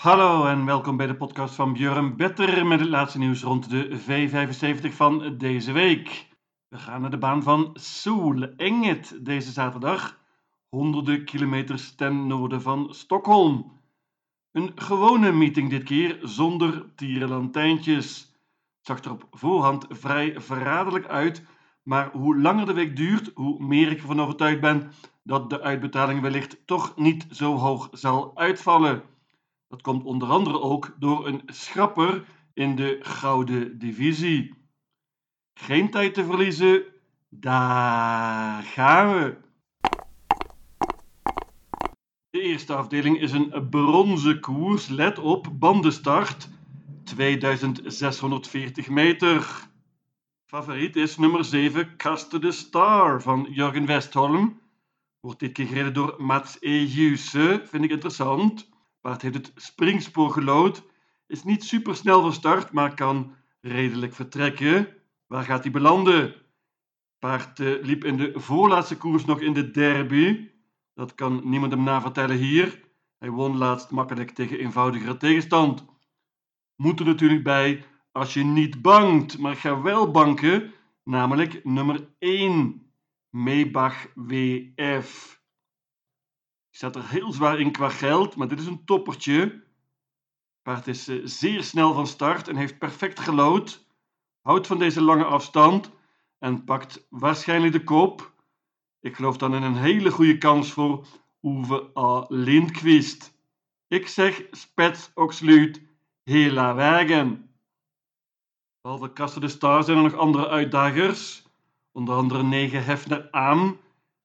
Hallo en welkom bij de podcast van Björn Better met het laatste nieuws rond de V75 van deze week. We gaan naar de baan van Soel Enget deze zaterdag, honderden kilometers ten noorden van Stockholm. Een gewone meeting dit keer zonder tierenlantijntjes. Het zag er op voorhand vrij verraderlijk uit, maar hoe langer de week duurt, hoe meer ik ervan overtuigd ben dat de uitbetaling wellicht toch niet zo hoog zal uitvallen. Dat komt onder andere ook door een schrapper in de gouden divisie. Geen tijd te verliezen, daar gaan we. De eerste afdeling is een bronzen koers. Let op, bandenstart 2640 meter. Favoriet is nummer 7, Caster de Star van Jurgen Westholm. Wordt dit keer gereden door Mats Ejuse, vind ik interessant. Paard heeft het springspoor gelood, is niet super snel van start, maar kan redelijk vertrekken. Waar gaat hij belanden? Paard uh, liep in de voorlaatste koers nog in de derby. Dat kan niemand hem navertellen hier. Hij won laatst makkelijk tegen eenvoudigere tegenstand. Moet er natuurlijk bij als je niet bangt, maar ga wel banken, namelijk nummer 1, Maybach WF. Ik zat er heel zwaar in qua geld, maar dit is een toppertje. Paard is uh, zeer snel van start en heeft perfect gelood. Houdt van deze lange afstand en pakt waarschijnlijk de kop. Ik geloof dan in een hele goede kans voor Uwe A. Lindqvist. Ik zeg spets oxluut hela wagen. Behalve Kasten de Star zijn er nog andere uitdagers. Onder andere 9 Hefner aan.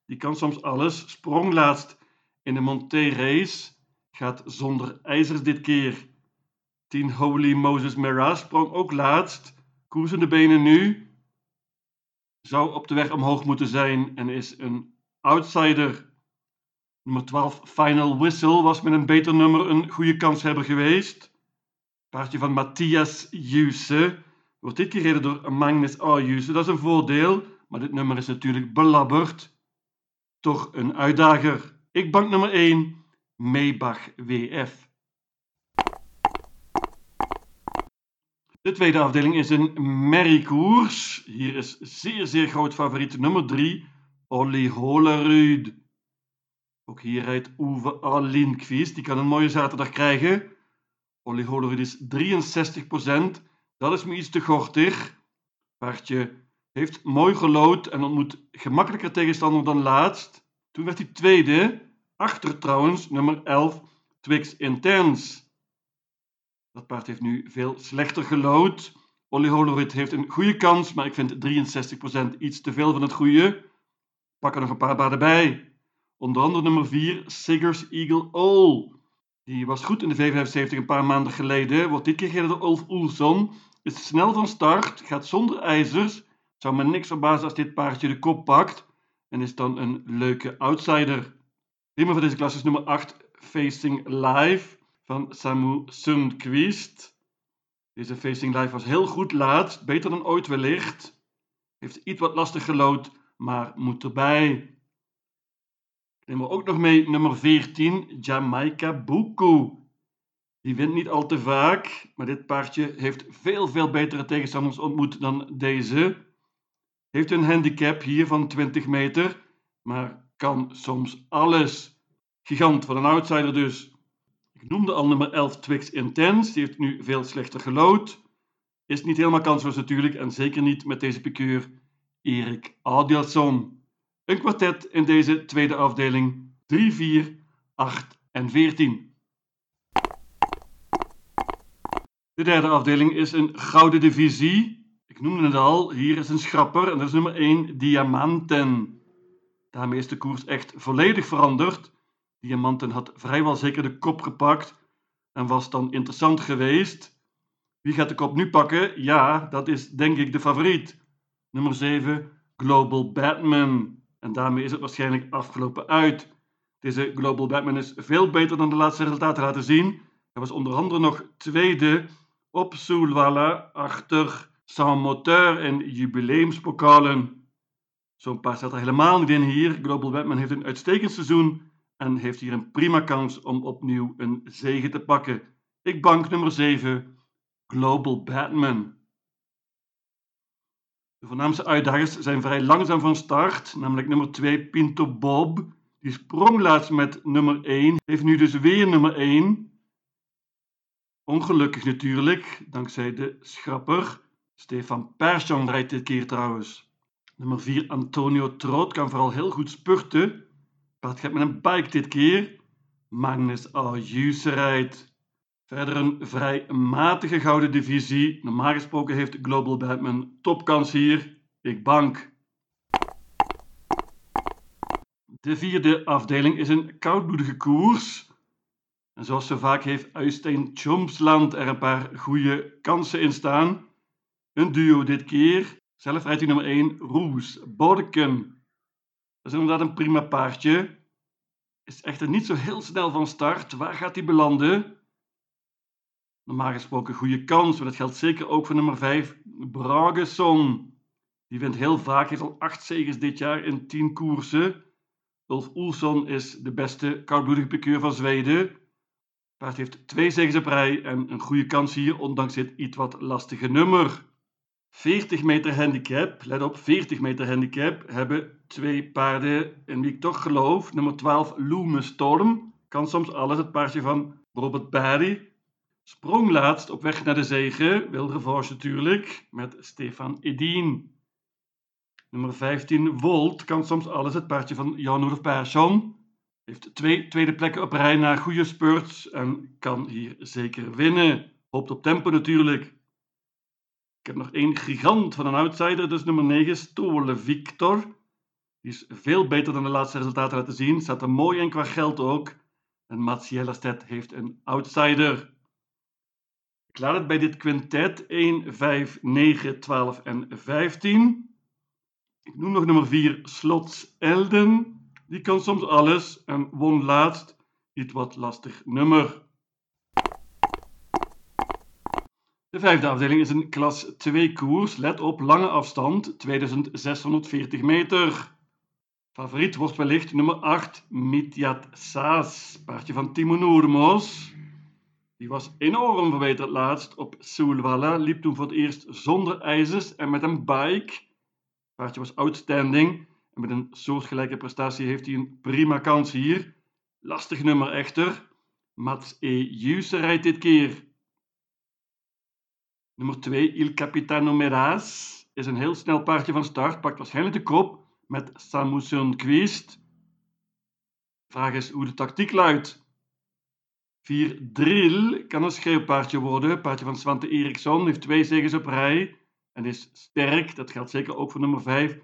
Die kan soms alles. Sprong laatst in de Monté Race. Gaat zonder ijzers dit keer. 10 Holy Moses Mera sprong ook laatst. Koersende benen nu. Zou op de weg omhoog moeten zijn en is een outsider. Nummer 12 Final Whistle was met een beter nummer een goede kanshebber geweest. Paardje van Matthias Juse wordt dit keer gereden door Magnus A. Juse. Dat is een voordeel, maar dit nummer is natuurlijk belabberd. Toch een uitdager. Ik bank nummer 1, Maybach WF. De tweede afdeling is een merriekoers. Hier is zeer, zeer groot favoriet nummer 3, Olli Holerud. Ook hier rijdt Uwe Alinkvist. Die kan een mooie zaterdag krijgen. Olli Holerud is 63%. Dat is me iets te gortig. Paardje heeft mooi gelood en ontmoet gemakkelijker tegenstander dan laatst. Toen werd hij tweede. Achter trouwens nummer 11, Twix Intense. Dat paard heeft nu veel slechter gelood. Olly Holerud heeft een goede kans, maar ik vind 63% iets te veel van het goede. Pak er nog een paar baden bij. Onder andere nummer 4, Siggers Eagle All. Die was goed in de V75 een paar maanden geleden. Wordt dit keer gereden door Ulf Oelson. Is snel van start, gaat zonder ijzers. Zou me niks verbazen als dit paardje de kop pakt. En is dan een leuke outsider. Prima van deze klas is nummer 8, Facing Live van Samu Sundqvist. Deze Facing Live was heel goed laatst, beter dan ooit wellicht. Heeft iets wat lastig gelood, maar moet erbij. Neem er ook nog mee nummer 14, Jamaica Buku. Die wint niet al te vaak, maar dit paardje heeft veel, veel betere tegenstanders ontmoet dan deze. Heeft een handicap hier van 20 meter, maar kan soms alles. Gigant van een outsider dus. Ik noemde al nummer 11 Twix Intense. Die heeft nu veel slechter gelood. Is niet helemaal kansloos natuurlijk. En zeker niet met deze piqueur Erik Adielson. Een kwartet in deze tweede afdeling. 3, 4, 8 en 14. De derde afdeling is een gouden divisie. Ik noemde het al. Hier is een schrapper. En dat is nummer 1 Diamanten. Daarmee is de koers echt volledig veranderd. Diamanten had vrijwel zeker de kop gepakt en was dan interessant geweest. Wie gaat de kop nu pakken? Ja, dat is denk ik de favoriet. Nummer 7, Global Batman. En daarmee is het waarschijnlijk afgelopen uit. Deze Global Batman is veel beter dan de laatste resultaten laten zien. Hij was onder andere nog tweede op Soulwalla achter Saint Moteur en jubileumspokalen. Zo'n paar staat er helemaal niet in hier. Global Batman heeft een uitstekend seizoen en heeft hier een prima kans om opnieuw een zege te pakken. Ik bank nummer 7, Global Batman. De voornaamste uitdagers zijn vrij langzaam van start, namelijk nummer 2 Pinto Bob. Die sprong laatst met nummer 1, heeft nu dus weer nummer 1. Ongelukkig natuurlijk, dankzij de schrapper. Stefan Persson rijdt dit keer trouwens. Nummer 4 Antonio Troot kan vooral heel goed spurten. Paard gaat met een bike dit keer. Magnus Ayuse rijdt. Verder een vrij matige gouden divisie. Normaal gesproken heeft Global Batman topkans hier. Ik bank. De vierde afdeling is een koudbloedige koers. En zoals zo vaak heeft Uitsteen Chomsland er een paar goede kansen in staan. Een duo dit keer. Zelf rijdt hij nummer 1, Roes Bodeken. Dat is inderdaad een prima paardje. Is echter niet zo heel snel van start. Waar gaat hij belanden? Normaal gesproken goede kans, maar dat geldt zeker ook voor nummer 5, Bragesson. Die wint heel vaak, heeft al 8 zegens dit jaar in 10 koersen. Ulf Oelson is de beste koudbloedige pikeur van Zweden. Paard heeft twee zegens op rij en een goede kans hier, ondanks dit iets wat lastige nummer. 40 meter handicap, let op, 40 meter handicap, hebben twee paarden in wie ik toch geloof. Nummer 12, Loome Storm, kan soms alles, het paardje van Robert Barry. Sprong laatst op weg naar de zege, Wilrevanche natuurlijk, met Stefan Edien. Nummer 15, Volt, kan soms alles, het paardje van Jan-Olof Persson. Heeft twee tweede plekken op rij na goede spurts en kan hier zeker winnen. Hoopt op tempo natuurlijk. Ik heb nog één gigant van een outsider, dus nummer 9, Stole Victor. Die is veel beter dan de laatste resultaten laten zien. Staat er mooi in qua geld ook. En Mats Jellerstedt heeft een outsider. Ik laat het bij dit quintet 1, 5, 9, 12 en 15. Ik noem nog nummer 4, Slots Elden. Die kan soms alles en won laatst iets wat lastig nummer. De vijfde afdeling is een klas 2 koers. Let op, lange afstand, 2640 meter. Favoriet wordt wellicht nummer 8, Mitjat Saas, paardje van Timo Noormos. Die was enorm verbeterd laatst op Soulwalla, liep toen voor het eerst zonder ijzers en met een bike. Paardje was outstanding en met een soortgelijke prestatie heeft hij een prima kans hier. Lastig nummer echter. Mats E. Juse rijdt dit keer. Nummer 2, Il Capitano Meraz, is een heel snel paardje van start, pakt waarschijnlijk de kop met Samusun Quist. Vraag is hoe de tactiek luidt. 4 Drill kan een schreeuwpaardje worden. Paardje van Svante Eriksson heeft twee zegens op rij en is sterk. Dat geldt zeker ook voor nummer 5,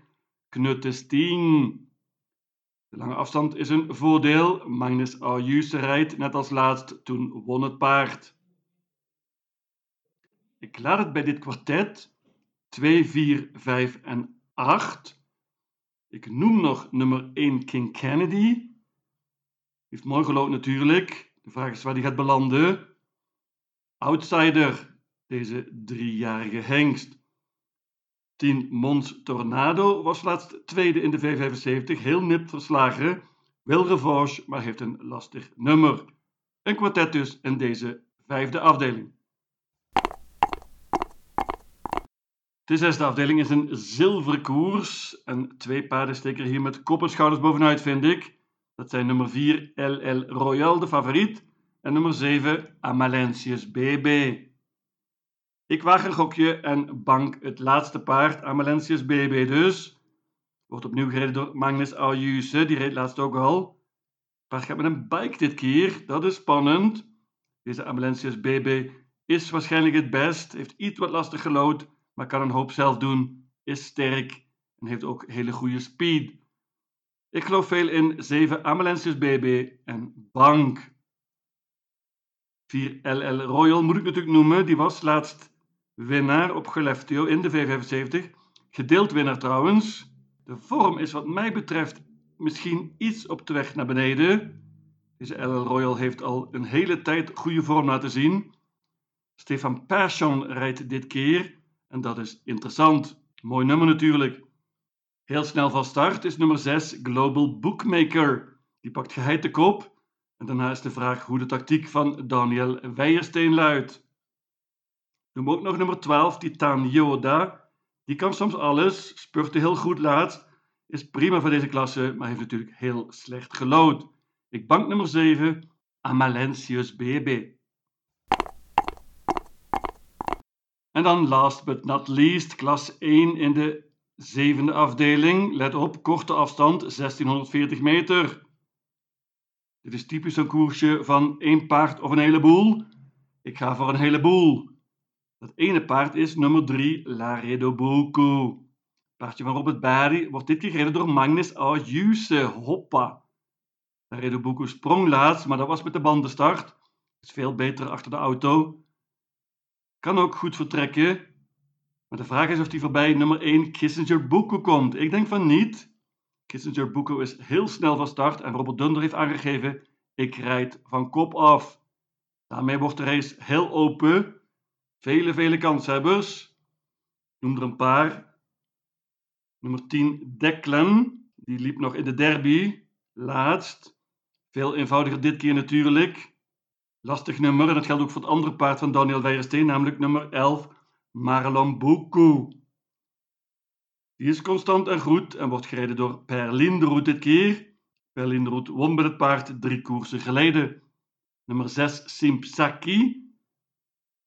Knuttesteen. De lange afstand is een voordeel. Magnus Ayuse rijdt net als laatst, toen won het paard. Ik laat het bij dit kwartet 2, 4, 5 en 8. Ik noem nog nummer 1 King Kennedy. Heeft mooi gelood natuurlijk. De vraag is waar die gaat belanden. Outsider, deze driejarige hengst. 10 Mons Tornado was laatst tweede in de V75, heel nipt verslagen. Wil revanche, maar heeft een lastig nummer. Een kwartet dus in deze vijfde afdeling. De zesde afdeling is een zilverkoers. En twee paarden steken hier met kop schouders bovenuit, vind ik. Dat zijn nummer 4 LL Royal, de favoriet. En nummer 7 Amalentius BB. Ik waag een gokje en bank het laatste paard, Amalentius BB dus. Wordt opnieuw gereden door Magnus Ayuse, die reed laatst ook al. Paard gaat met een bike dit keer, dat is spannend. Deze Amalentius BB is waarschijnlijk het best, heeft iets wat lastig gelood, maar kan een hoop zelf doen, is sterk en heeft ook hele goede speed. Ik geloof veel in 7 Amalentius BB en Bank. 4 LL Royal moet ik natuurlijk noemen, die was laatst winnaar op Geleftio in de V75. Gedeeld winnaar trouwens. De vorm is wat mij betreft misschien iets op de weg naar beneden. Deze LL Royal heeft al een hele tijd goede vorm laten zien. Stefan Persson rijdt dit keer en dat is interessant. Mooi nummer natuurlijk. Heel snel van start is nummer 6 Global Bookmaker. Die pakt geheid de kop En daarna is de vraag hoe de tactiek van Daniel Weijersteen luidt. Noem ook nog nummer 12, Titan Yoda. Die kan soms alles, spurte heel goed laat, is prima voor deze klasse, maar heeft natuurlijk heel slecht gelood. Ik bank nummer 7, Amalentius BB. En dan last but not least, klas 1 in de zevende afdeling. Let op, korte afstand, 1640 meter. Dit is typisch een koersje van één paard of een heleboel. Ik ga voor een heleboel. Dat ene paard is nummer 3, Laredo Boko. Paardje van Robert Barry wordt dit keer gereden door Magnus Ayuse. Hoppa. Laredo Boko sprong laatst, maar dat was met de bandenstart. Is veel beter achter de auto. Kan ook goed vertrekken. Maar de vraag is of hij voorbij nummer 1 Kissinger Boko komt. Ik denk van niet. Kissinger Boko is heel snel van start en Robert Dunder heeft aangegeven: ik rijd van kop af. Daarmee wordt de race heel open. Vele, vele kanshebbers. Noem er een paar. Nummer 10 Declan. Die liep nog in de derby. Laatst. Veel eenvoudiger dit keer natuurlijk. Lastig nummer en dat geldt ook voor het andere paard van Daniel Weijersteen, namelijk nummer 11 Marlon Boko. Die is constant en goed en wordt gereden door Per Linderoet dit keer. Per Linderoet won met het paard drie koersen geleden. Nummer 6 Simpsaki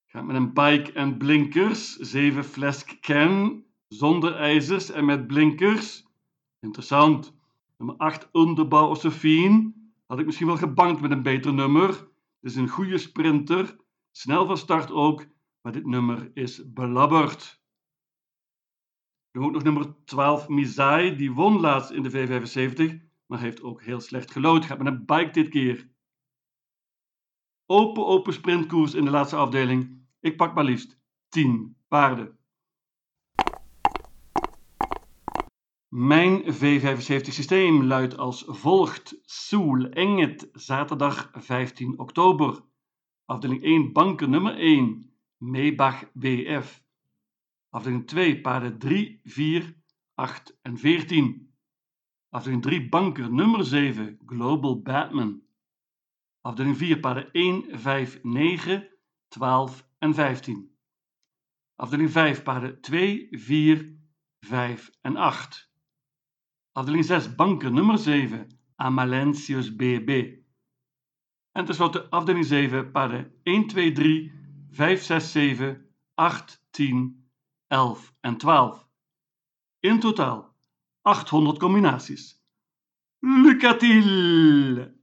gaat met een bike en blinkers. 7 Flesk Ken zonder ijzers en met blinkers. Interessant. Nummer 8 Underbouw Josephine. Had ik misschien wel gebankt met een beter nummer. Het is een goede sprinter. Snel van start ook, maar dit nummer is belabberd. Hebben ook nog nummer 12 Mizai. Die won laatst in de V75, maar heeft ook heel slecht gelood. Gaat met een bike dit keer. Open, open sprintkoers in de laatste afdeling. Ik pak maar liefst 10 paarden. Mijn V75 systeem luidt als volgt. Soel Enget, zaterdag 15 oktober. Afdeling 1, banken nummer 1, Meebach WF. Afdeling 2, paarden 3, 4, 8 en 14. Afdeling 3, banker nummer 7, Global Batman. Afdeling 4, paarden 1, 5, 9, 12 en 15. Afdeling 5, paarden 2, 4, 5 en 8. Afdeling 6, banker nummer 7, Amalentius BB. En tenslotte afdeling 7, paarden 1, 2, 3, 5, 6, 7, 8, 10, 11 en 12. In totaal 800 combinaties. Lucatil!